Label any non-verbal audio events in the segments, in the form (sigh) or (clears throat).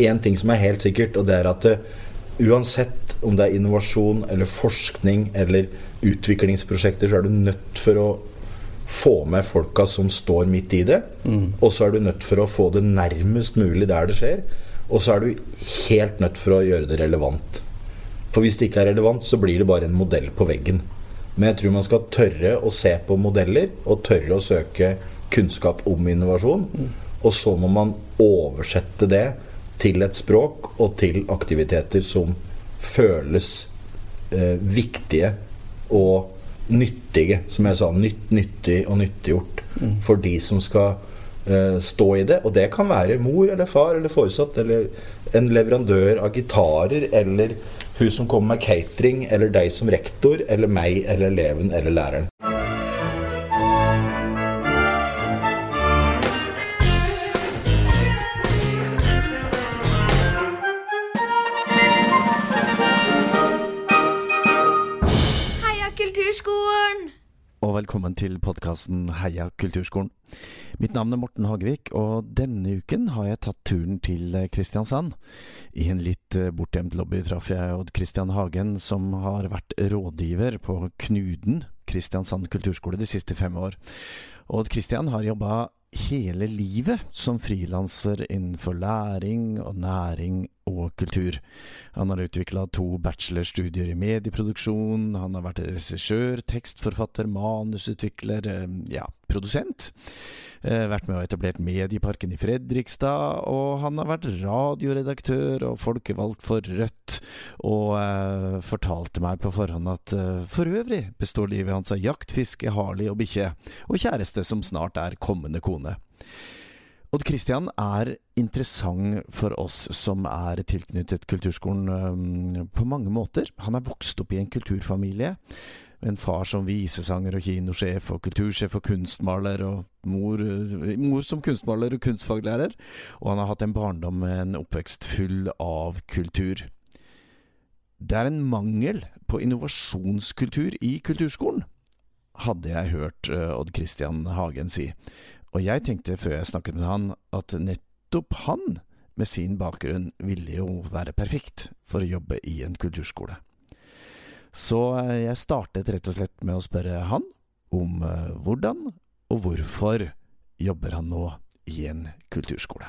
én ting som er helt sikkert, og det er at uh, uansett om det er innovasjon eller forskning eller utviklingsprosjekter, så er du nødt for å få med folka som står midt i det. Mm. Og så er du nødt for å få det nærmest mulig der det skjer. Og så er du helt nødt for å gjøre det relevant. For hvis det ikke er relevant, så blir det bare en modell på veggen. Men jeg tror man skal tørre å se på modeller, og tørre å søke kunnskap om innovasjon. Mm. Og så må man oversette det til et språk og til aktiviteter som føles eh, viktige og nyttige. Som jeg sa, nytt, nyttig og nyttiggjort mm. for de som skal eh, stå i det. Og det kan være mor eller far eller foresatt eller en leverandør av gitarer eller hun som kommer med catering, eller deg som rektor, eller meg eller eleven eller læreren. Og velkommen til podkasten Heia kulturskolen. Mitt navn er Morten Hagevik, og denne uken har jeg tatt turen til Kristiansand. I en litt eh, bortgjemt lobby traff jeg Odd Kristian Hagen, som har vært rådgiver på Knuden Kristiansand kulturskole de siste fem år. Odd Kristian har jobba hele livet som frilanser innenfor læring og næring og kultur. Han har utvikla to bachelorstudier i medieproduksjon, han har vært regissør, tekstforfatter, manusutvikler, eh, ja, produsent. Eh, vært med og etablert Medieparken i Fredrikstad, og han har vært radioredaktør og folkevalgt for Rødt, og eh, fortalte meg på forhånd at eh, for øvrig består livet hans av jakt, fiske, Harley og bikkje, og kjæreste som snart er kommende kone. Odd Kristian er interessant for oss som er tilknyttet kulturskolen på mange måter. Han er vokst opp i en kulturfamilie. En far som visesanger og kinosjef og kultursjef og kunstmaler, og mor, mor som kunstmaler og kunstfaglærer. Og han har hatt en barndom med en oppvekst full av kultur. Det er en mangel på innovasjonskultur i kulturskolen, hadde jeg hørt uh, Odd Kristian Hagen si. Og jeg tenkte før jeg snakket med han, at nettopp han, med sin bakgrunn, ville jo være perfekt for å jobbe i en kulturskole. Så eh, jeg startet rett og slett med å spørre han om uh, hvordan og hvorfor jobber han nå i en kulturskole.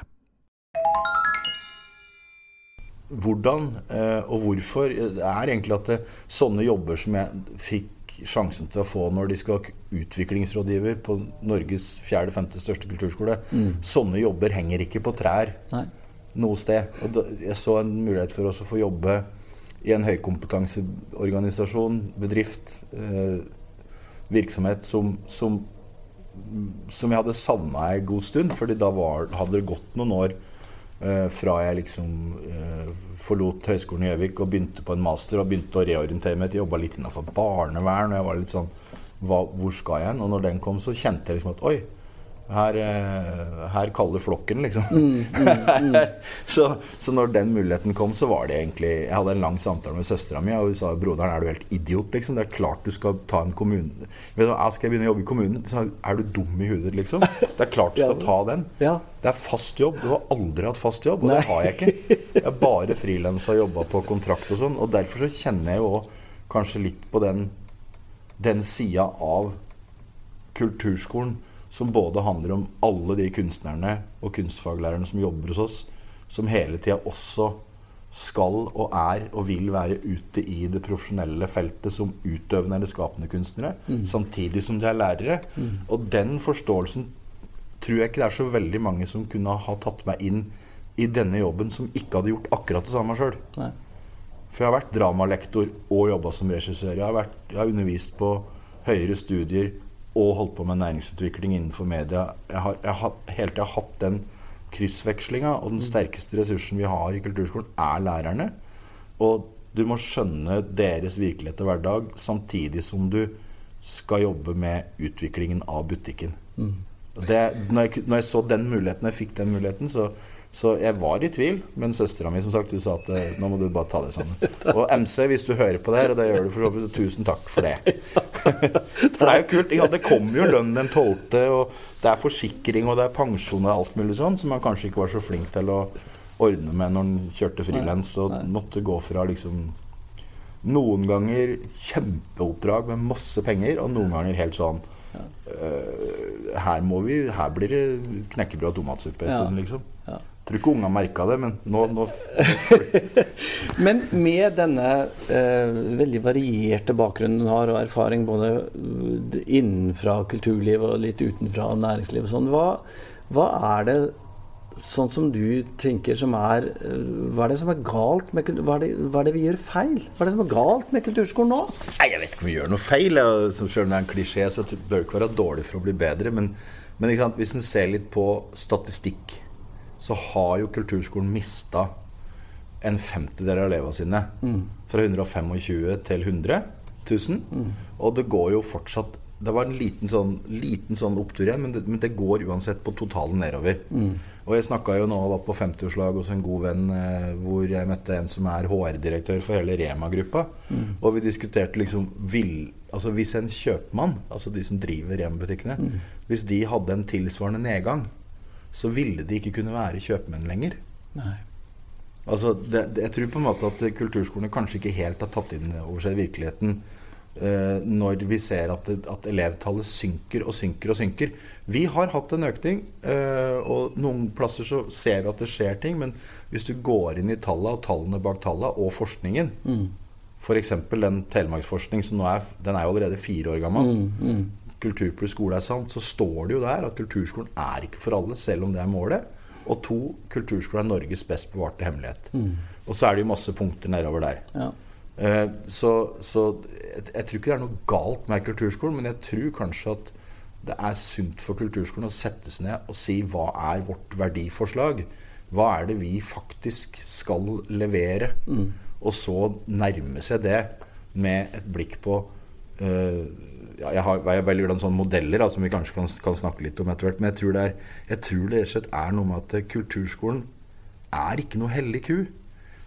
Hvordan uh, og hvorfor er egentlig at det, sånne jobber som jeg fikk sjansen til å få når de skal ha utviklingsrådgiver på Norges fjerde-femte største kulturskole. Mm. Sånne jobber henger ikke på trær Nei. noe sted. Og da, jeg så en mulighet for oss å få jobbe i en høykompetanseorganisasjon, bedrift, eh, virksomhet som, som, som, jeg hadde savna en god stund. fordi da var, hadde det gått noen år fra jeg liksom eh, forlot Høgskolen i Gjøvik og begynte på en master og begynte å reorientere meg til å jobbe litt innenfor barnevern. og jeg var litt sånn, hva, Hvor skal jeg hen? Og når den kom, så kjente jeg liksom at oi, her, eh, her kaller flokken, liksom. Mm, mm, mm. (laughs) så, så, når den muligheten kom, så var det egentlig Jeg hadde en lang samtale med søstera mi, og hun sa broderen, er du helt idiot, liksom? Det er klart du skal ta en kommune Skal jeg begynne å jobbe i kommunen? Så er du dum i hudet, liksom? Det er klart du (laughs) skal ta den. Det er fast jobb. Du har aldri hatt fast jobb, og det har jeg ikke. (laughs) Jeg har bare frilansa og jobba på kontrakt og sånn. Og derfor så kjenner jeg jo òg kanskje litt på den, den sida av kulturskolen som både handler om alle de kunstnerne og kunstfaglærerne som jobber hos oss, som hele tida også skal og er og vil være ute i det profesjonelle feltet som utøvende eller skapende kunstnere, mm. samtidig som de er lærere. Mm. Og den forståelsen tror jeg ikke det er så veldig mange som kunne ha tatt meg inn i denne jobben, som ikke hadde gjort akkurat det samme sjøl. For jeg har vært dramalektor og jobba som regissør. Jeg har, vært, jeg har undervist på høyere studier og holdt på med næringsutvikling innenfor media. Jeg har, jeg har helt til jeg har hatt den kryssvekslinga, og den mm. sterkeste ressursen vi har i kulturskolen, er lærerne. Og du må skjønne deres virkelighet og hverdag samtidig som du skal jobbe med utviklingen av butikken. Mm. Det, når, jeg, når, jeg, så den muligheten, jeg fikk den muligheten, så så jeg var i tvil, men søstera mi som sagt, du sa at eh, nå må du bare ta det sammen. (laughs) Og MC, hvis du hører på det her, og det gjør du for så vidt, tusen takk for det. (laughs) Det er jo kult. Ja, det kommer jo lønn den tolvte, og det er forsikring og det er pensjon og alt mulig sånn, som man kanskje ikke var så flink til å, ordne med når han kjørte frilans. Og måtte gå fra liksom noen ganger kjempeoppdrag med masse penger, og noen ganger helt sånn uh, her, må vi, her blir det knekkebrød og tomatsuppe en stund, liksom. Tror ikke unga merka det, men nå, nå (laughs) Men med denne eh, veldig varierte bakgrunnen du har, og erfaring både innenfra kulturliv og litt utenfra næringsliv og sånn, hva, hva, er det sånn som du tenker som er Hva er det som er galt med hva er, det, hva er det vi gjør feil? Hva er det som er galt med kulturskolen nå? Nei, Jeg vet ikke om vi gjør noe feil. Selv om det er en klisjé, så bør det ikke være dårlig for å bli bedre. Men, men hvis en ser litt på statistikk så har jo kulturskolen mista en femtedel av elevene sine. Mm. Fra 125 til 100 000. Mm. Og det går jo fortsatt Det var en liten sånn, liten sånn opptur igjen, men det, men det, går uansett på totalen nedover. Mm. Og jeg snakka jo nå var på 50-årslag hos en god venn eh, hvor jeg møtte en som er HR-direktør for hele Rema-gruppa. Og vi diskuterte liksom vil, altså Hvis en kjøpmann, altså de som driver Rema-butikkene, hvis de hadde en tilsvarende nedgang, så ville de ikke kunne være kjøpmenn lenger. Nei. Altså, det, det, jeg tror på en måte at kulturskolene kanskje ikke helt har tatt inn over seg virkeligheten eh, når vi ser at, at, elevtallet synker og synker og synker. Vi har hatt en økning, eh, og noen plasser så ser vi at det skjer ting. Men hvis du går inn i tallene og tallene bak tallene og forskningen mm. F.eks. den telemarksforskning som nå er, den er jo allerede fire år gammel. Mm, mm kultur pluss skole er sant, så står det jo der at kulturskolen er ikke for alle, selv om det er målet. Og to, kulturskolen er Norges best bevarte hemmelighet. Mm. Og så er det jo masse punkter nedover der. Ja. Eh, så, så jeg, jeg, tror ikke det er noe galt med kulturskolen, men jeg tror kanskje at det er sunt for kulturskolen å settes ned og si hva er vårt verdiforslag? Hva er det vi faktisk skal levere? Mm. Og så nærme seg det med et blikk på uh, ja, jeg, har, jeg velger noen sånne modeller altså, som vi kanskje kan, kan, snakke litt om etter hvert. Men jeg tror, det er, jeg tror det rett og slett er noe med at kulturskolen er ikke noe hellig ku.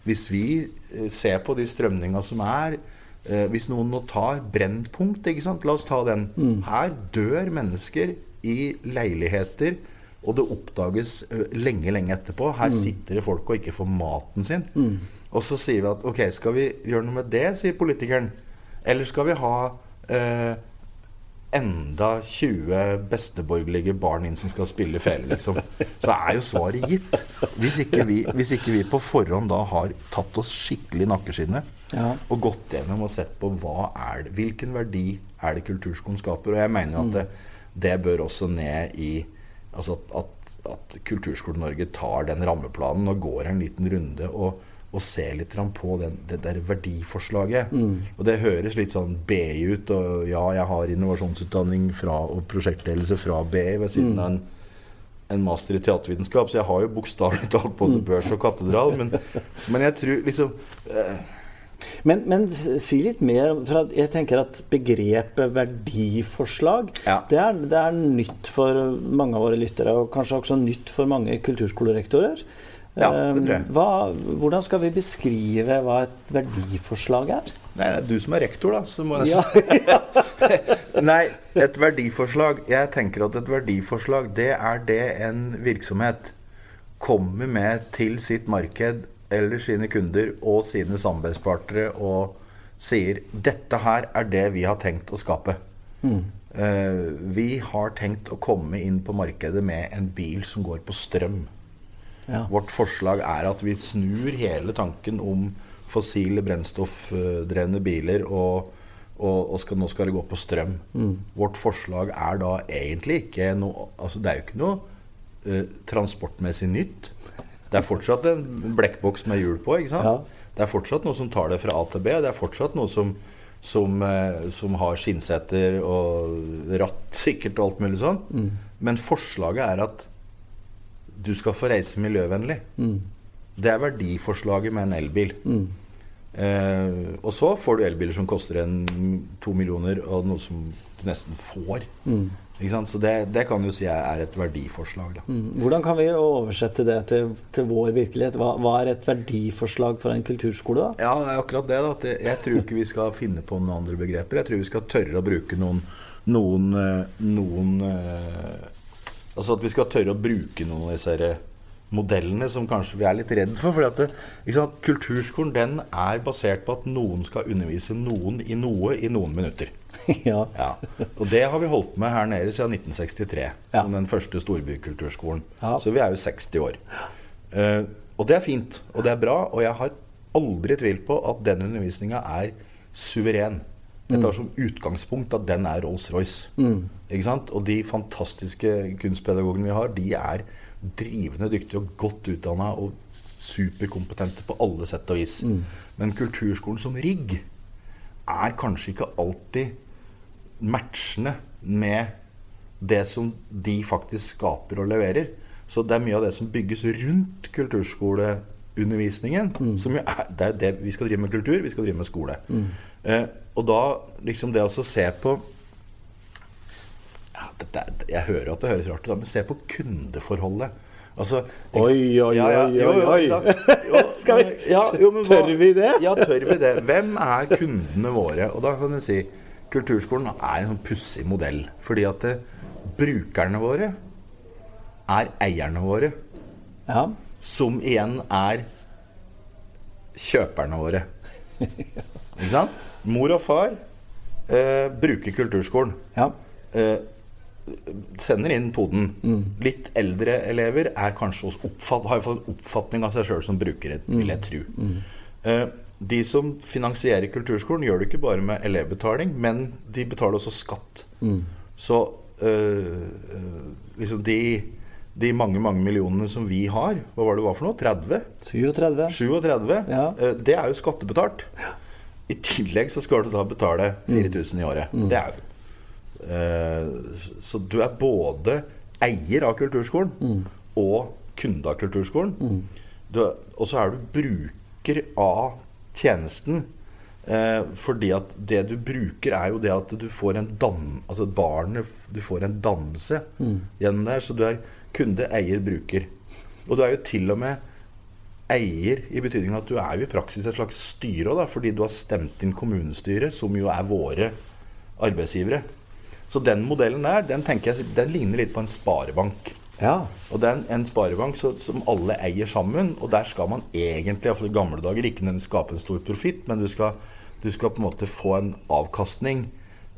Hvis vi eh, ser på de strømninga som er eh, Hvis noen nå tar Brennpunkt, ikke sant? la oss ta den. Mm. Her dør mennesker i leiligheter. Og det oppdages eh, lenge, lenge etterpå. Her mm. sitter det folk og ikke får maten sin. Mm. Og så sier vi at ok, skal vi gjøre noe med det, sier politikeren. Eller skal vi ha eh, enda 20 besteborgerlige barn inn som skal spille fele, liksom. Så er jo svaret gitt. Hvis ikke, vi, hvis ikke vi på forhånd da har tatt oss skikkelig i nakkeskinnet ja. og gått gjennom og sett på hva er det, hvilken verdi er det kulturskolen skaper. Og jeg mener at det, det bør også ned i Altså at, at, at Kulturskolen-Norge tar den rammeplanen og går en liten runde. og og se litt på den, det der verdiforslaget. Mm. Og det høres litt sånn BI ut. Og ja, jeg har innovasjonsutdanning fra, og prosjektledelse fra BI ved siden mm. av en, en, master i teatervitenskap, så jeg har jo bokstavelig talt både mm. børs og katedral. Men, men jeg tror liksom eh, men, men, si litt mer. For jeg tenker at begrepet verdiforslag ja. det, er, det, er, nytt for mange av våre lyttere, og kanskje også nytt for mange kulturskolerektorer. Ja, det tror jeg. Hva, hvordan skal vi beskrive hva et verdiforslag er? Nei, det er du som er rektor, da. Så må jeg ja, (laughs) Nei, et verdiforslag Jeg tenker at et verdiforslag, det er det en virksomhet kommer med til sitt marked eller sine kunder og sine samarbeidspartnere og sier 'Dette her er det vi har tenkt å skape'. Mm. Uh, vi har tenkt å komme inn på markedet med en bil som går på strøm. Ja. Vårt forslag er at vi snur hele tanken om fossile brennstoffdrevne biler, og, og, og skal, nå skal det gå på strøm. Mm. Vårt forslag er da egentlig ikke noe altså Det er jo ikke noe eh, transportmessig nytt. Det er fortsatt en blekkboks med hjul på. ikke sant? Ja. Det er fortsatt noe som tar det fra A til B. Det er fortsatt noe som, som, eh, som har skinnsetter og ratt sikkert og alt mulig sånn. Mm. Men forslaget er at du skal få reise miljøvennlig. Mm. Det er verdiforslaget med en elbil. Mm. Eh, og så får du elbiler som koster en to millioner, og noe som du nesten får. Mm. Så det, det, kan du si er et verdiforslag. Mm. Hvordan kan vi oversette det til, til vår virkelighet? Hva, hva, er et verdiforslag for en kulturskole? da? Ja, det er akkurat det. da. Jeg tror ikke vi skal finne på noen andre begreper. Jeg tror vi skal tørre å bruke noen, noen, eh, noen eh, Altså at vi skal tørre å bruke noen av disse modellene som kanskje vi er litt redd for. fordi at det, sant? Kulturskolen den er basert på at noen skal undervise noen i noe i noen minutter. (laughs) ja. Ja. Og det har vi holdt med her nede siden 1963. Ja. Som den første storbykulturskolen. Ja. Så vi er jo 60 år. Uh, og det er fint, og det er bra. Og jeg har aldri tvilt på at den undervisninga er suveren. Jeg tar som utgangspunkt at den er Rolls-Royce. Ikke sant? Og de fantastiske kunstpedagogene vi har, de er drivende dyktige og godt utdanna og superkompetente på alle sett og vis. Men kulturskolen som rigg er kanskje ikke alltid matchende med det som de faktisk skaper og leverer. Så det er mye av det som bygges rundt kulturskoleundervisningen. Som jo er, det er det vi skal drive med kultur, vi skal drive med skole. Eh, og da liksom det å se på ja, er- Jeg hører at det høres rart ut, men se på kundeforholdet. Altså, Oi, oi, Ja, ja, jo, oi, oi. (laughs) Jo, Skal vi- ja, jo, men Tør vi det? Ja, tør vi det? Hvem er kundene våre? Og da kan du si Kulturskolen er en sånn pussig modell. Fordi at det, brukerne våre er eierne våre. Ja. Som igjen er kjøperne våre. (laughs) Ikke sant? Mor og far eh, bruker kulturskolen. ja. Eh, sender inn poden. Litt eldre elever er kanskje også oppfatt, har fått en oppfatning av seg sjøl som brukere, vil jeg tro. Eh, de som finansierer kulturskolen, gjør det ikke bare med elevbetaling, men de betaler også skatt. Så eh, eh, liksom de, de mange, mange millionene som vi har, hva var det var for noe? 30? 37. 37? Ja. eh, Det er jo skattebetalt. I tillegg så skal du da betale 4000 i året. Det er jo eh, Så du er både eier av kulturskolen og kunde av kulturskolen. Er- Og så er du bruker av tjenesten. Eh, fordi at det du bruker, er jo det at du får en dan... Altså barnet Du får en dannelse gjennom det her. Så du er kunde, eier, bruker. Og du er jo til og med eier i betydningen at du er jo i praksis et slags styre òg, fordi du har stemt inn kommunestyret, som jo er våre arbeidsgivere. Så den modellen der, den tenker jeg, den ligner litt på en sparebank. Ja. Og det er en, en sparebank så, som alle eier sammen, og der skal man egentlig, iallfall i gamle dager, ikke nødvendigvis skape en stor profitt, men du skal, du skal på en måte få en avkastning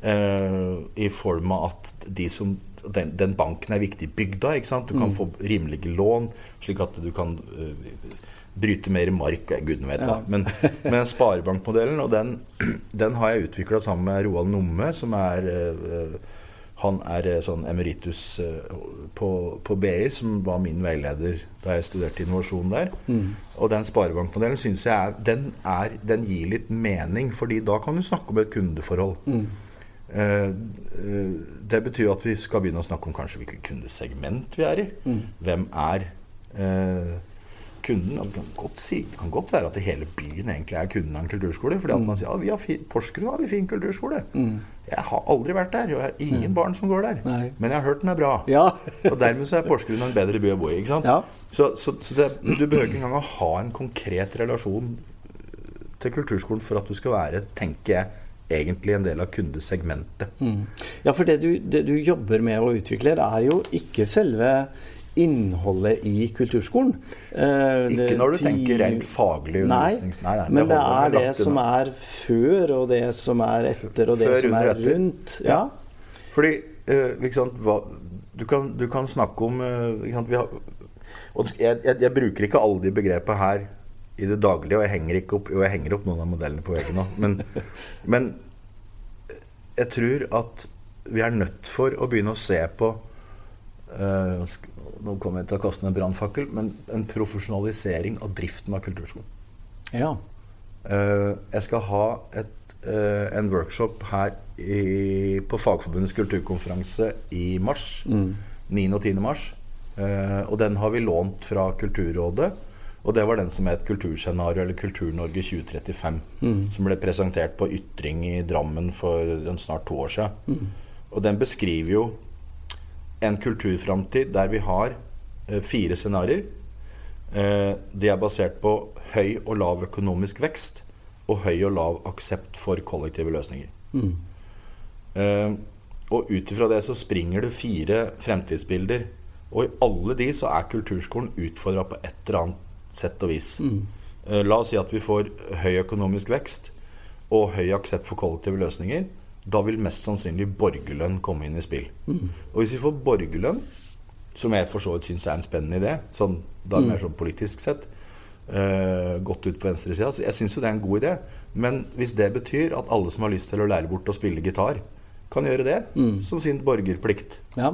eh, i form av at de som den, den banken er viktig i bygda. ikke sant? Du kan få rimelige lån, slik at du kan uh, bryte mer mark. Gudene vet. Ja. Men, men sparebankmodellen, og den, (clears throat) den har jeg utvikla sammen med Roald Numme, som er uh, han er eh, sånn emeritus på, på BI, som var min veileder da jeg studerte innovasjon der. Og den sparebankmodellen syns jeg er den, er den gir litt mening, fordi da kan du snakke om et kundeforhold. Eh, det betyr at vi skal begynne å snakke om kanskje hvilket kundesegment vi er i. Hvem er eh, kunden? Det kan, godt si, det kan godt være at hele byen egentlig er kunden av en kulturskole. Fordi at man sier ja, vi har Porsgrunn har vi fin kulturskole. Jeg har aldri vært der, og jeg har ingen barn som går der. Nei. Men jeg har hørt den er bra. Ja. (laughs) og dermed så er Porsgrunn en bedre by å bo i. ikke sant? Ja. Så, så, så det, du behøver ikke engang å ha en konkret relasjon til kulturskolen for at du skal være, tenker jeg, egentlig en del av kundesegmentet. Ja, for det du, det du jobber med og utvikler, er jo ikke selve innholdet i kulturskolen. Eh, Ikke det- når du ti- tenker rent faglig Nei, nei, nei, men det er det som er før, og det som er etter, og det Før, som er etter. rundt. Ja. Ja. Fordi eh, sant, hva, du, kan, du kan snakke om eh, sant, vi har, og jeg, jeg, jeg bruker ikke alle de begrepene her i det daglige, og jeg henger, ikke opp, jo, jeg henger opp noen av modellene på veggen nå. Men, (laughs) men jeg tror at vi er nødt for å begynne å se på uh, Nå kommer jeg til å kaste en brannfakkel, men en profesjonalisering av driften av kulturskolen. ja. Uh, jeg skal ha et, uh, en workshop her i, på Fagforbundets kulturkonferanse i mars. 9. og 10. mars. Og den har vi lånt fra Kulturrådet. Og det var den som het Kulturscenario, eller Kultur-Norge 2035. Som ble presentert på Ytring i Drammen for en snart to år siden. Og den beskriver jo en kulturframtid der vi har eh, fire scenarioer. Eh, de er basert på høy og lav økonomisk vekst og høy og lav aksept for kollektive løsninger. Eh, og ut ifra det så springer det fire fremtidsbilder Og i alle de så er kulturskolen utfordra på et eller annet sett og vis. Mm. La oss si at vi får høy økonomisk vekst og høy aksept for kollektive løsninger. Da vil mest sannsynlig borgerlønn komme inn i spill. Og hvis vi får borgerlønn, som jeg for så vidt syns er en spennende idé, sånn, da mer sånn politisk sett, Uh, gått ut på venstresida, så jeg syns jo det er en god idé. Men hvis det betyr at alle som har lyst til å lære bort å spille gitar, kan gjøre det som sin borgerplikt, Ja.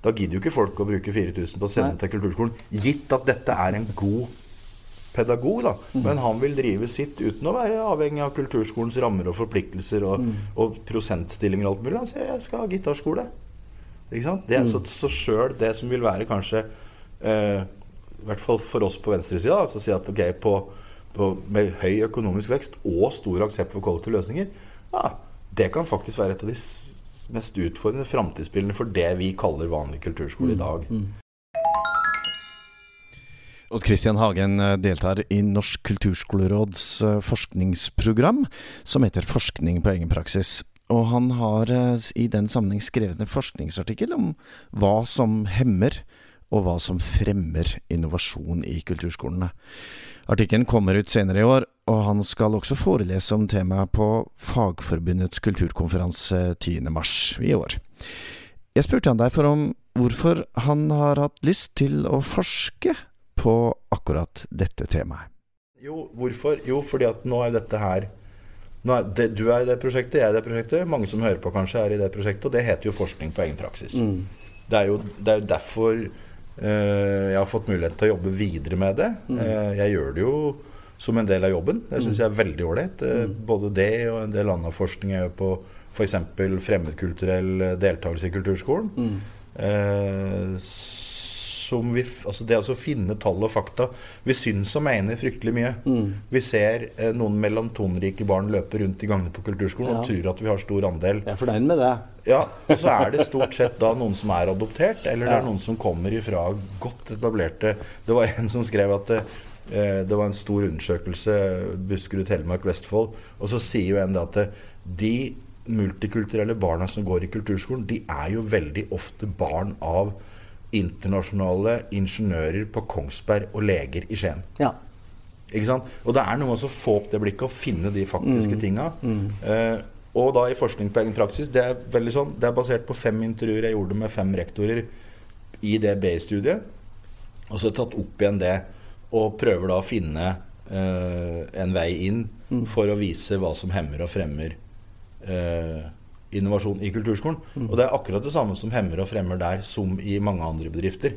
da gidder jo ikke folk å bruke 4000 på å sende Nei. til kulturskolen. Gitt at dette er en god pedagog, da. Mm. Men han vil drive sitt uten å være avhengig av kulturskolens rammer og forpliktelser og, Mm. og prosentstillinger og alt mulig. Han sier 'jeg skal ha gitarskole'. Ikke sant? Det, er Mm. Så, sjøl det som vil være kanskje eh, I hvert fall for oss på venstresida, altså si at ok, på, på, med høy økonomisk vekst og stor aksept for kollektive løsninger, ja, det kan faktisk være et av de mest utfordrende framtidsbildene for det vi kaller vanlig kulturskole i dag. Odd Christian Hagen eh, deltar i Norsk kulturskoleråds eh, forskningsprogram, som heter Forskning på egen praksis. Og han har eh, i den sammenheng skrevet en forskningsartikkel om hva som hemmer og hva som fremmer innovasjon i kulturskolene. Artikkelen kommer ut senere i år, og han skal også forelese om temaet på Fagforbundets kulturkonferanse 10.3 i år. Jeg spurte han derfor om hvorfor han har hatt lyst til å forske på akkurat dette temaet. Jo, hvorfor? Jo, fordi at nå er dette her er det, Du er i det prosjektet, jeg er i det prosjektet. Mange som hører på, kanskje er i det prosjektet. Og det heter jo forskning på egen praksis. Det, er jo, det er jo derfor eh, jeg har fått mulighet til å jobbe videre med det. Eh, jeg gjør det jo som en del av jobben. Det syns jeg er veldig ålreit. Eh, Både det og en del annen forskning jeg gjør på f.eks. fremmedkulturell eh, deltakelse i kulturskolen. Eh, som vi, altså det å finne tall og fakta. Vi syns og mener fryktelig mye. Vi ser eh, noen melantonrike barn løpe rundt i gangene på kulturskolen Ja. og tror at vi har stor andel. Jeg er fornøyd med det. Ja, Og så er det stort sett da noen som er adoptert, eller det er noen som kommer ifra godt etablerte Det var en som skrev at det, eh, det var en stor undersøkelse Buskerud, Telemark, Vestfold. Og så sier jo en det at det, de multikulturelle barna som går i kulturskolen, de er jo veldig ofte barn av internasjonale ingeniører på Kongsberg og leger i Skien. Ja. Ikke sant? Og det er noe med å få opp det blikket og finne de faktiske tinga. Eh, og da i forskning på egen praksis, det er veldig sånn, det er basert på fem intervjuer jeg gjorde med fem rektorer i det BI-studiet. Og så har jeg tatt opp igjen det og prøver da å finne eh, en vei inn for å vise hva som hemmer og fremmer eh, innovasjon i kulturskolen. Og det er akkurat det samme som hemmer og fremmer der som i mange andre bedrifter.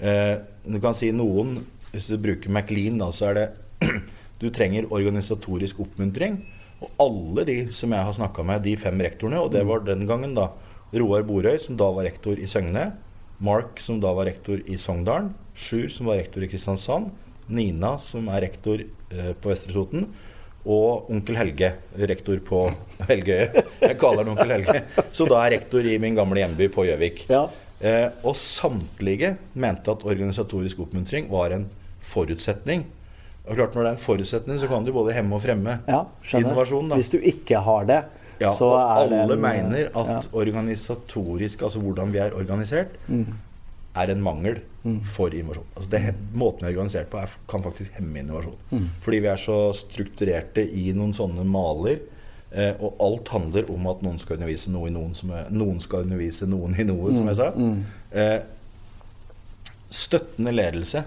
Eh, du kan si noen Hvis du bruker McLean, da, så er det (clears throat) Du trenger organisatorisk oppmuntring. Og alle de som jeg har snakka med, de fem rektorene, og det var den gangen da Roar Borøy, som da var rektor i Søgne, Mark, som da var rektor i Sogndalen, Sjur, som var rektor i Kristiansand, Nina, som er rektor eh, på Vestre Toten, og onkel Helge, rektor på Helgøye. Jeg kaller han onkel Helge. Så da er rektor i min gamle hjemby på Gjøvik. Ja. Eh, og samtlige mente at organisatorisk oppmuntring var en forutsetning. Og klart Når det er en forutsetning, så kan du både hemme og fremme ja, innovasjon. da. Hvis du ikke har det, Ja, så er det alle mener at organisatorisk, altså hvordan vi er organisert, er en mangel for innovasjon. Altså det, måten vi er organisert på, er, kan faktisk hemme innovasjon. Fordi vi er så strukturerte i noen sånne maler. Eh, og alt handler om at noen skal undervise noe i noen som er, Noen skal undervise noen i noe, som jeg sa. Eh, støttende ledelse.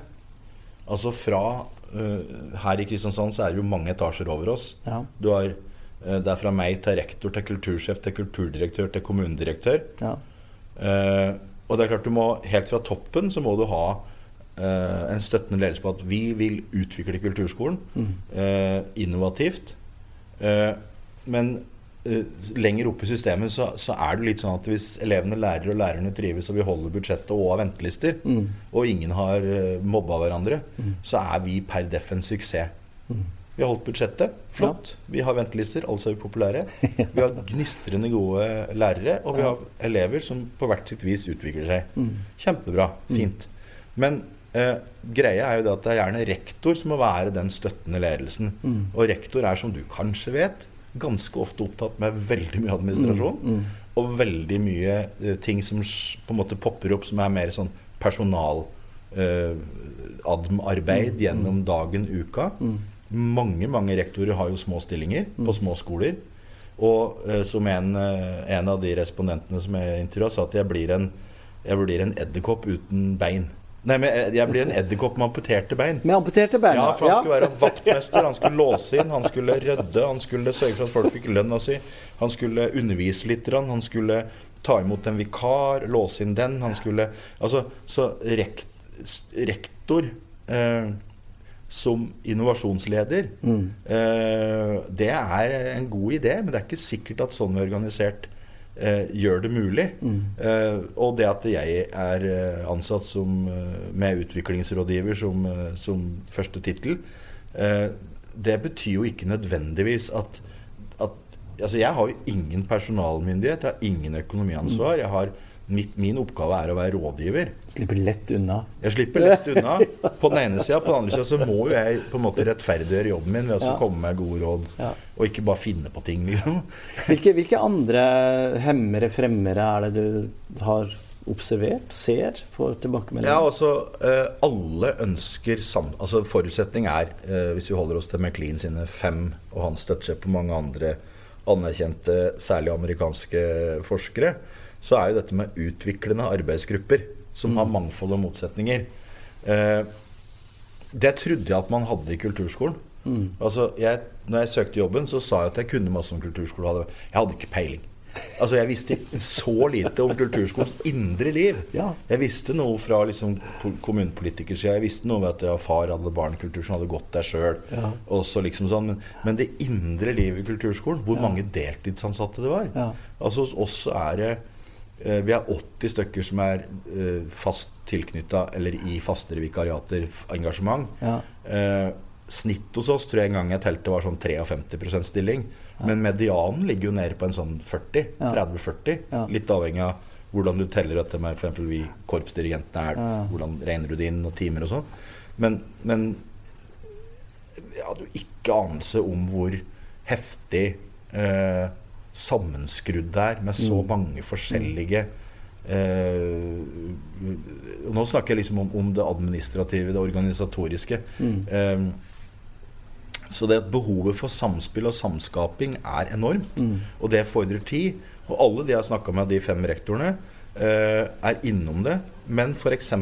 Altså fra Uh, Her i Kristiansand så er det jo mange etasjer over oss. Ja. Du har uh, Det er fra meg til rektor til kultursjef til kulturdirektør til kommunedirektør. Ja. Eh, og det er klart du må Helt fra toppen så må du ha eh, en støttende ledelse på at vi vil utvikle kulturskolen eh, innovativt. Eh, men eh, lenger oppe i systemet så, så er det litt sånn at hvis elevene lærer og lærerne trives og vi holder budsjettet og har ventelister, og ingen har uh, mobba hverandre, så er vi per def en suksess. Vi har holdt budsjettet. Flott. Vi har ventelister, altså er vi populære. (laughs) Vi har gnistrende gode lærere, og vi har elever som på hvert sitt vis utvikler seg. Kjempebra. Fint. Men eh, greia er jo det at det er gjerne rektor som må være den støttende ledelsen. Og rektor er, som du kanskje vet, ganske ofte opptatt med veldig mye administrasjon. Og veldig mye eh, ting som på en måte popper opp som er mer sånn personalarbeid eh, gjennom dagen, uka. Mange mange rektorer har jo små stillinger på små skoler. Og eh, som en, eh, en, av de respondentene som jeg intervjua, sa at jeg blir en, jeg blir en edderkopp uten bein. Nei, men jeg blir en edderkopp med amputerte bein. Med amputerte bein, ja. For han ja. skulle være vaktmester, han skulle låse inn, han skulle rydde, han skulle sørge for at folk fikk lønna si. Han skulle undervise litt, han skulle ta imot en vikar, låse inn den. Han skulle Altså, så rekt, rektor eh, som innovasjonsleder, mm. eh, det er en god idé, men det er ikke sikkert at sånn organisert eh, gjør det mulig. Mm. Eh, og det at jeg er eh, ansatt som, eh, med utviklingsrådgiver som, som første tittel, det betyr jo ikke nødvendigvis at altså Jeg har jo ingen personalmyndighet, jeg har ingen økonomiansvar. Jeg har, mitt, min oppgave er å være rådgiver. Slipper lett unna. Jeg slipper lett unna på den ene sida. På den andre sida så må jo jeg på en måte rettferdiggjøre jobben min ved å ja. komme med gode råd. Ja. Og ikke bare finne på ting, liksom. Hvilke, hvilke andre hemmere, fremmere er det du har observert, ser, får tilbakemelding? Ja, altså eh, Alle ønsker sam... Altså Forutsetning er, eh, hvis vi holder oss til McLean sine fem, og han støtter seg på mange andre anerkjente, særlig amerikanske forskere, så er jo dette med utviklende arbeidsgrupper som mm. har mangfold og motsetninger. Eh, det trodde jeg at man hadde i kulturskolen. Mm. Altså, jeg, når jeg søkte jobben, så sa jeg at jeg kunne masse om kulturskole. Jeg hadde ikke peiling. Altså, jeg visste så lite om kulturskolens indre liv. Ja. Jeg visste noe fra liksom, kommunepolitikersida. Jeg visste noe ved at jeg far hadde barnekultur som hadde gått der sjøl. Ja. Liksom sånn. men, men, det indre livet i kulturskolen, hvor ja. mange deltidsansatte det var Altså Hos oss er det vi er 80 stykker som er uh, fast tilknytta eller i fastere vikariater, engasjement. Ja. Uh, snitt hos oss tror jeg en gang jeg telte var sånn 53% stilling. Men medianen ligger jo nede på en sånn 40. 30-40. Litt avhengig av hvordan du teller dette med f.eks. vi korpsdirigentene er. Hvordan regner du det inn, og timer og sånn. Men, men jeg hadde jo ikke anelse om hvor heftig eh, sammenskrudd det er med så mm. mange forskjellige eh, Nå snakker jeg liksom om, om, det administrative, det organisatoriske. Mm. Eh, så det at behovet for samspill og samskaping er enormt. Mm. Og det fordrer tid. Og alle de jeg har snakka med, de fem rektorene, eh, er innom det. Men f.eks.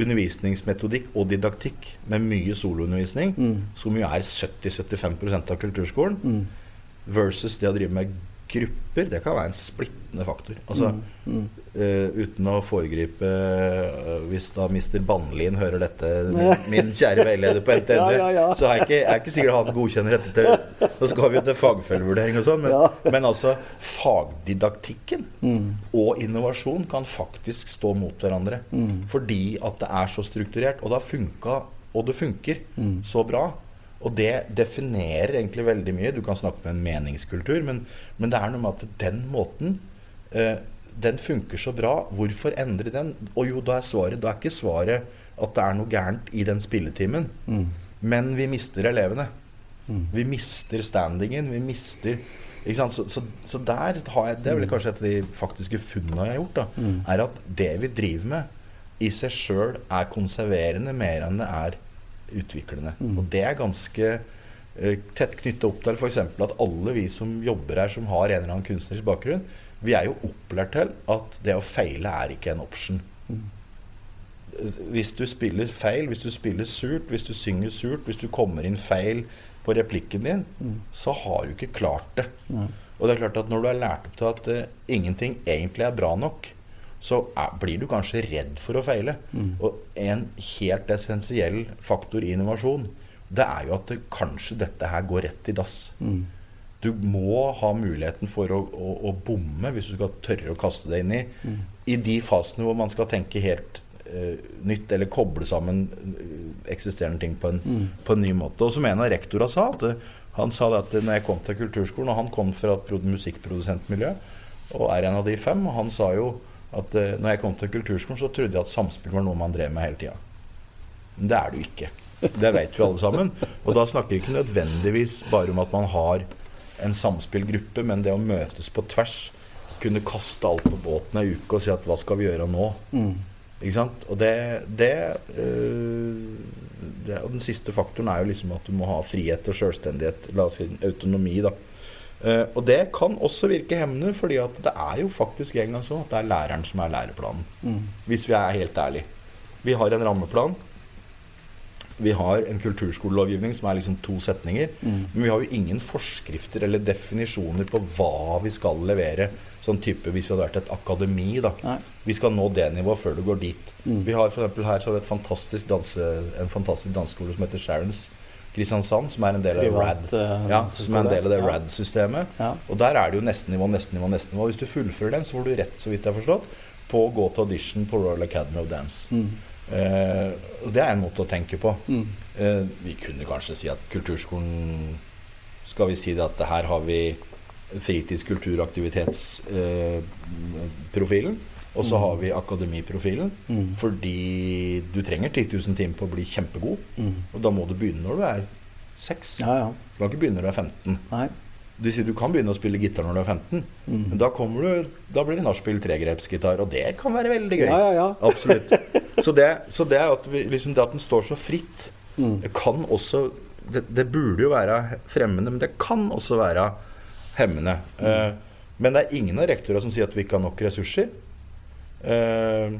undervisningsmetodikk og didaktikk med mye soloundervisning, mm. som jo er 70-75% av kulturskolen, mm. Versus det å drive med grupper, det kan være en splittende faktor. Altså, mm, mm. Uh, uten å foregripe uh, Hvis da Mr. Bannlien hører dette, min, (laughs) min kjære veileder på NTNU, ja, ja, ja. så er jeg, ikke, jeg er ikke sikker han godkjenner dette til Nå skal vi jo til fagfølgevurdering og sånn, men, men, altså fagdidaktikken mm. og innovasjon kan faktisk stå mot hverandre. Mm. Fordi at det er så strukturert. Og det har funka, og det funker mm. så bra og det definerer egentlig veldig mye. Du kan snakke med en meningskultur, men, men det er noe med at den måten eh, den funker så bra. Hvorfor endre den? Og jo, da er svaret Da er ikke svaret at det er noe gærent i den spilletimen. Mm. Men vi mister elevene. Mm. Vi mister standingen. Vi mister så, så, så, der har jeg Det er vel kanskje et av de faktiske funnene jeg har gjort. Da, mm. Er at det vi driver med, i seg sjøl er konserverende mer enn det er utviklende. Mm. Og det er ganske uh, tett knytta opp til f.eks. at alle vi som jobber her, som har en eller annen kunstnerisk bakgrunn, vi er jo opplært til at det å feile er ikke en option. Mm. Hvis du spiller feil, hvis du spiller surt, hvis du synger surt, hvis du kommer inn feil på replikken din, mm. så har du ikke klart det. Og det er klart at når du er lært opp til at uh, ingenting egentlig er bra nok, så er, blir du kanskje redd for å feile. Mm. Og en helt essensiell faktor i innovasjon, det er jo at det, kanskje dette her går rett i dass. Mm. Du må ha muligheten for å, å, å, bomme hvis du skal tørre å kaste deg inn i. Mm. I de fasene hvor man skal tenke helt uh, nytt, eller koble sammen uh, eksisterende ting på en, mm. på en, ny måte. Og som en av rektorene sa, at uh, han sa det at når jeg kom til kulturskolen, og han kom fra et musikkprodusentmiljø, og er en av de fem, og han sa jo at uh, når jeg kom til kulturskolen, så trodde jeg at samspill var noe man drev med hele tida. Men det er det jo ikke. Det vet vi alle sammen. Og da snakker vi ikke nødvendigvis bare om at man har en samspillgruppe, men det å møtes på tvers. Kunne kaste alt på båten ei uke og si at hva skal vi gjøre nå? Mm. Ikke sant? Og det, det, øh, det Og den siste faktoren er jo liksom at du må ha frihet og selvstendighet. La oss si autonomi, da. Uh, og det kan også virke hemmende, fordi at det er jo faktisk en gang sånn at det er læreren som er læreplanen. Mm. Hvis vi er helt ærlige. Vi har en rammeplan. Vi har en kulturskolelovgivning som er liksom to setninger. Mm. Men vi har jo ingen forskrifter eller definisjoner på hva vi skal levere. Sånn type hvis vi hadde vært et akademi. da Nei. Vi skal nå det nivået før du går dit. Mm. Vi har for her så har vi fantastisk danse, en fantastisk danseskole som heter Sharons Kristiansand, som er en del av Privat, RAD. Eh, ja, som er en del av det ja. RAD-systemet. Ja. Og der er det jo nestenivå, nestenivå, nestenivå. Hvis du fullfører den, så får du rett, så vidt jeg har forstått, på å gå til audition på Royal Academy of Dance. Mm. Eh, det er en måte å tenke på. Mm. Eh, vi kunne kanskje si at kulturskolen Skal vi si det at her har vi fritids-, kultur- og aktivitetsprofilen. Eh, og så har vi akademiprofilen. Mm. Fordi du trenger 10 000 timer på å bli kjempegod. Mm. Og da må du begynne når du er 6. Ja, ja. Du kan ikke begynne når du er 15. Nei. Du sier du kan begynne å spille gitar når du er 15, mm. men da, du, da blir det nachspiel tregrepsgitar, og det kan være veldig gøy. Ja, ja, Absolutt. Så det, så det, at vi, liksom det at den står så fritt, mm. kan også det, det, burde jo være fremmende, men det kan også være hemmende. Mm. Uh, men det er ingen av rektorene som sier at vi ikke har nok ressurser. Eh,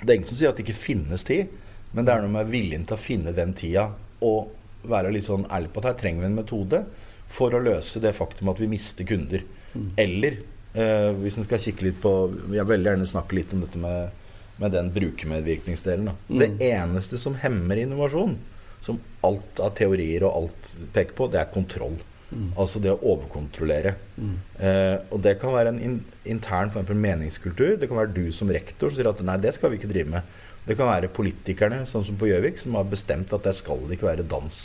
det er ingen som sier at det ikke finnes tid, men det er noe med viljen til å finne den tida og være litt sånn ærlig på at her trenger vi en metode for å løse det faktum at vi mister kunder. Mm. Eller eh, hvis en skal kikke litt på Jeg vil veldig gjerne snakke litt om dette med, med den brukermedvirkningsdelen. Mm. Det eneste som hemmer innovasjon, som alt av teorier og alt peker på, det er kontroll. Mm. Altså det å overkontrollere. Mm. Eh, og det kan være en in intern form for meningskultur. Det kan være du som rektor som sier at nei, det skal vi ikke drive med. Det kan være politikerne, sånn som på Gjøvik, som har bestemt at det skal ikke være dans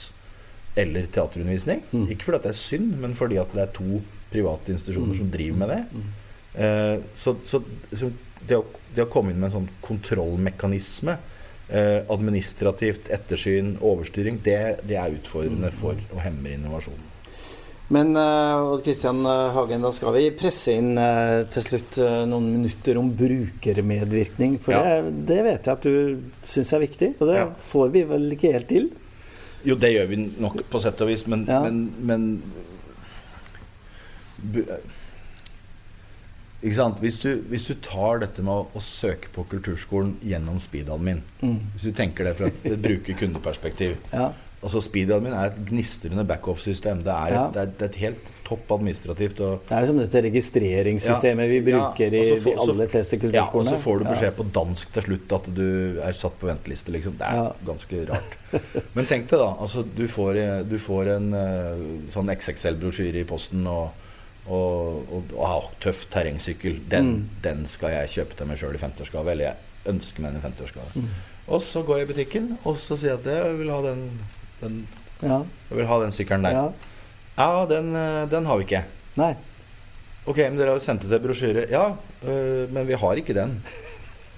eller teaterundervisning. Mm. Ikke fordi det er synd, men fordi at det er to private institusjoner som driver med det. Mm. Eh, så, så, så det, å, det, å, komme inn med en sånn kontrollmekanisme eh, administrativt ettersyn, overstyring, det, det er utfordrende mm. for å hemme innovasjonen. Men eh, Odd Kristian eh, Hagen, da skal vi presse inn eh, til slutt noen minutter om brukermedvirkning. For ja. det, det, vet jeg at du syns er viktig, og det ja. får vi vel ikke helt til? Jo, det gjør vi nok på sett og vis, men, ja. men, men ikke sant? Hvis du, hvis du, tar dette med å, å, søke på kulturskolen gjennom speedadmin mm. Hvis du tenker det fra et bruker-kundeperspektiv ja. Altså Speedadmin er et gnistrende backoff-system. Det, ja. det, det, er et helt topp administrativt. Det er liksom dette registreringssystemet ja, vi bruker ja, i de aller fleste kulturskolene. Ja, og så får du beskjed på dansk til slutt at du er satt på venteliste. Liksom. Det er ganske rart. (laughs) Men tenk deg da. Altså, du, får, du får en uh, sånn XXL-brosjyre i posten. og og, og, og tøff terrengsykkel. Den, mm. den, skal jeg kjøpe til meg sjøl i 50-årsgave. Eller jeg ønsker meg en 50-årsgave. Mm. Og så går jeg i butikken og så sier jeg at jeg vil ha den den, ja. Jeg vil ha den sykkelen der. Ja, ja den, eh, den, har vi ikke. Nei. Ok, men dere har sendt det til brosjyre. Ja, øh, men vi har ikke den.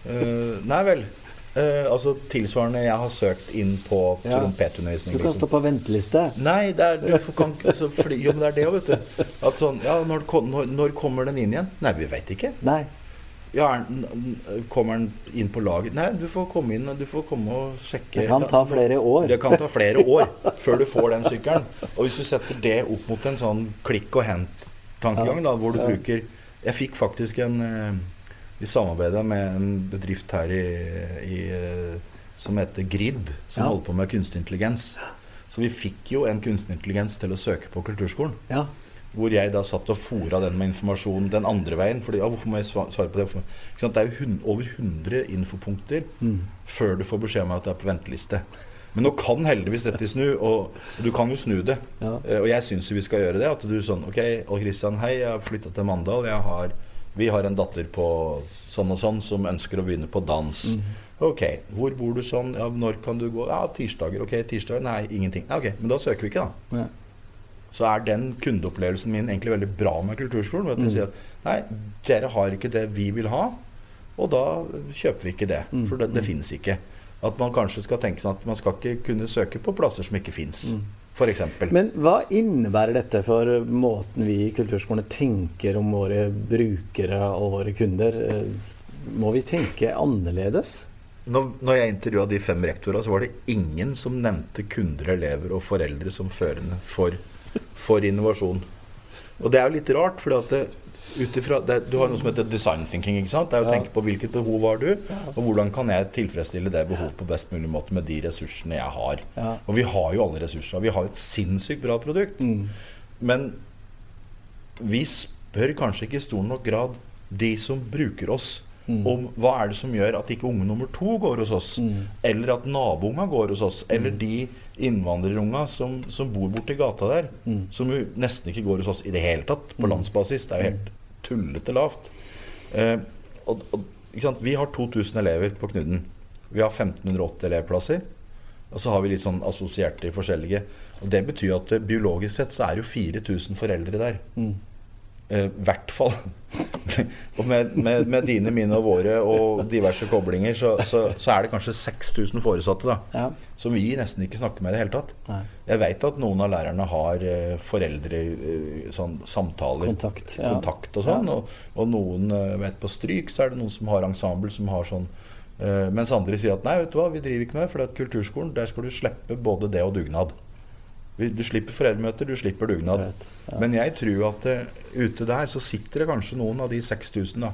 uh, nei vel. Uh, altså tilsvarende jeg har søkt inn på ja. trompetundervisning. Du kan liksom. stå på venteliste. Nei, det er, du kan, altså, fordi, jo, men det er det òg, vet du. At sånn, ja, når, når, når, kommer den inn igjen? Nei, vi veit ikke. Nei. Ja, Kommer han inn på laget? Nei, du får komme inn du får komme og sjekke. Det kan ta flere år. Det kan ta flere år før du får den sykkelen. Og hvis du setter det opp mot en sånn klikk og hent-tankegang, da, hvor du bruker Jeg fikk faktisk en eh, Vi samarbeida med en bedrift her i, i eh, som heter Grid, som ja. holder på med kunstig intelligens. Så vi fikk jo en kunstig intelligens til å søke på kulturskolen. Ja. Hvor jeg da satt og fora den med informasjon den andre veien. Fordi, ja, hvorfor må jeg svare på det? Det er jo over 100 infopunkter mm. før du får beskjed om at det er på venteliste. Men nå kan heldigvis dette snu, og du kan jo snu det. Ja. Eh, og jeg syns vi skal gjøre det. At du sånn Ok, Odd Kristian, hei, jeg har flytta til Mandal. Har, vi har en datter på sånn og sånn som ønsker å begynne på dans. Mm. Ok, hvor bor du sånn? Ja, når kan du gå? Ja, tirsdager. Ok, tirsdager? Nei, ingenting. Ja, ok, Men da søker vi ikke, da. Ja så er den kundeopplevelsen min egentlig veldig bra med kulturskolen. Ved at mm. sier at nei, dere har ikke det vi vil ha, og da kjøper vi ikke det. Mm. For det, det mm. finnes ikke. At man kanskje skal tenke sånn at man skal ikke kunne søke på plasser som ikke fins. Mm. Men hva innebærer dette for måten vi i kulturskolene tenker om våre brukere og våre kunder? må vi tenke annerledes? Når, når jeg intervjua de fem rektorene, så var det ingen som nevnte kunder, elever og foreldre som førende for, for innovasjon. Og det er jo litt rart, for du har noe som heter design thinking. ikke sant? Det er å tenke på hvilket behov har du, og hvordan kan jeg tilfredsstille det behovet på best mulig måte med de ressursene jeg har. Og vi har jo alle ressurser. Vi har et sinnssykt bra produkt. Mm. Men vi spør kanskje ikke i stor nok grad de som bruker oss Mm. Om hva er det som gjør at ikke unge nummer to går hos oss, mm. eller at nabounga går hos oss, eller mm. de innvandrerunga som, som bor borti gata der, mm. som jo nesten ikke går hos oss i det hele tatt, på mm. landsbasis. Det er jo helt tullete lavt. Eh, og, og, Vi har 2000 elever på Knudden. Vi har 1580 elevplasser. Og så har vi litt sånn assosierte i forskjellige. Og Det betyr at eh, biologisk sett så er jo 4000 foreldre der. Mm. I eh, hvert fall. (laughs) og med, med, med, dine, mine og våre og diverse koblinger, så, så, så er det kanskje 6000 foresatte da, ja. som vi nesten ikke snakker med i det hele tatt. Nei. Jeg vet at noen av lærerne har uh, foreldre uh, sånn, samtaler, kontakt, ja. kontakt og sånn. Og, og, noen vet på stryk, så er det noen som har ensemble som har sånn Mens andre sier at nei, vet du hva, vi driver ikke med det, for det er kulturskolen, der skal du slippe både det og dugnad. Du slipper foreldremøter, du slipper dugnad. Vet, ja. Men jeg tror at uh, ute der så sitter det kanskje noen av de 6000 da,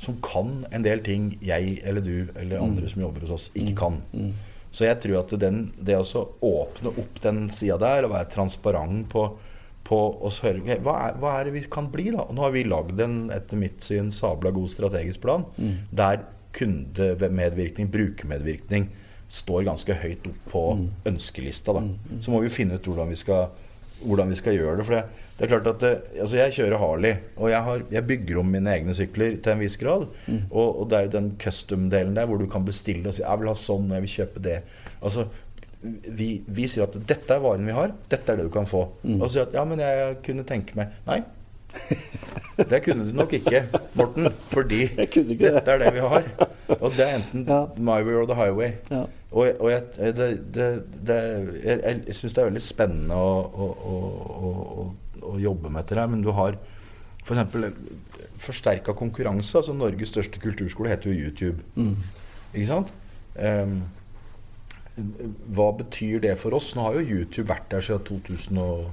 som kan en del ting jeg eller du eller andre mm. som jobber hos oss, ikke mm. kan. Mm. Så jeg tror at den, det å åpne opp den sida der og være transparent på, på å høre okay, hva, er, hva, er, det vi kan bli, da? Nå har vi lagd en etter mitt syn sabla god strategisk plan mm. der kundemedvirkning, brukermedvirkning, står ganske høyt opp på mm. ønskelista. Da. Mm, mm. Så må vi finne ut hvordan vi skal, hvordan vi skal gjøre det. For det, det, er klart at det, altså Jeg kjører Harley, og jeg, har, jeg, bygger om mine egne sykler til en viss grad. Mm. Og, og, det er jo den custom-delen der hvor du kan bestille og si 'jeg vil ha sånn, jeg vil kjøpe det'. Altså, vi, vi, sier at 'dette er varen vi har, dette er det du kan få'. Mm. Og så sier at 'ja, men jeg kunne tenke meg' Nei, det kunne du nok ikke, Morten. Fordi (laughs) dette er det vi har. Og det er enten ja. My Way or The Highway. Ja. Og, og jeg, det, det, det, jeg, jeg syns det er veldig spennende å, å, å, å jobbe med dette her. Men du har f.eks. For forsterka konkurranse. altså Norges største kulturskole heter jo YouTube. Mm. Ikke sant? Um, hva betyr det for oss? Nå har jo YouTube vært der siden 2000 og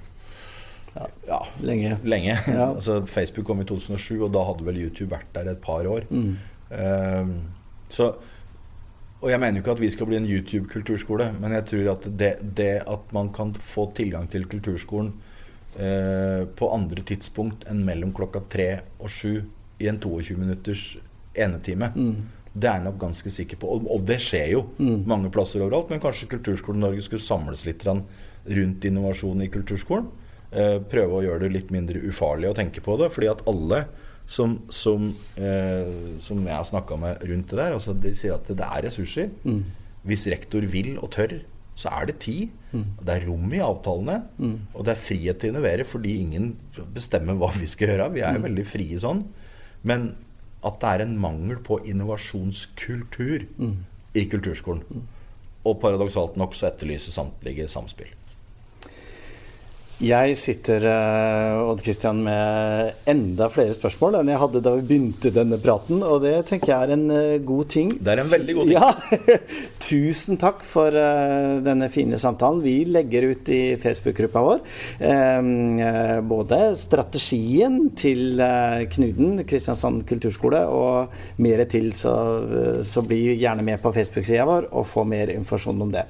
ja, ja, lenge. lenge. Ja. (laughs) altså, Facebook kom i 2007, og da hadde vel YouTube vært der et par år. Mm. Um, så, og jeg mener jo ikke at vi skal bli en YouTube-kulturskole, men jeg tror at det, det, at man kan få tilgang til kulturskolen uh, på andre tidspunkt enn mellom klokka tre og sju i en 22 minutters enetime, mm. det er jeg nok ganske sikker på. Og, og det skjer jo mm. mange plasser overalt, men kanskje Kulturskolen Norge skulle samles litt rundt innovasjon i kulturskolen. Eh, prøve å gjøre det litt mindre ufarlig å tenke på det. fordi at alle som, som, eh, som jeg har snakka med rundt det der, altså de sier at det er ressurser. Mm. Hvis rektor vil og tør, så er det tid. Mm. Det er rom i avtalene. Mm. Og det er frihet til å innovere fordi ingen bestemmer hva vi skal gjøre. Vi er jo mm. veldig frie sånn. Men at det er en mangel på innovasjonskultur mm. i kulturskolen. Mm. Og paradoksalt nok så etterlyser samtlige samspill. Jeg sitter uh, Odd Christian, med enda flere spørsmål enn jeg hadde da vi begynte denne praten, og det tenker jeg er en uh, god ting. Det er en veldig god ting. Ja. (laughs) Tusen takk for uh, denne fine samtalen. Vi legger ut i Facebook-gruppa vår både strategien til Knuden, Kristiansand kulturskole, og mer til, så, så bli gjerne med på Facebook-sida vår og få mer informasjon om det.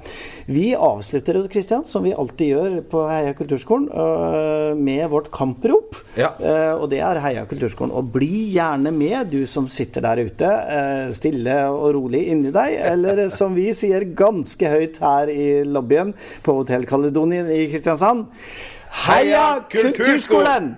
Vi avslutter, Odd Christian, som vi alltid gjør på Heia kulturskolen kulturskolen eh, med vårt kamprop. Ja. Eh, og det er Heia kulturskolen. Og bli gjerne med, du som sitter der ute, eh, stille og rolig inni deg. Eller (laughs) som vi sier ganske høyt her i lobbyen på Hotell Caledonien i Kristiansand Heia Kulturskolen!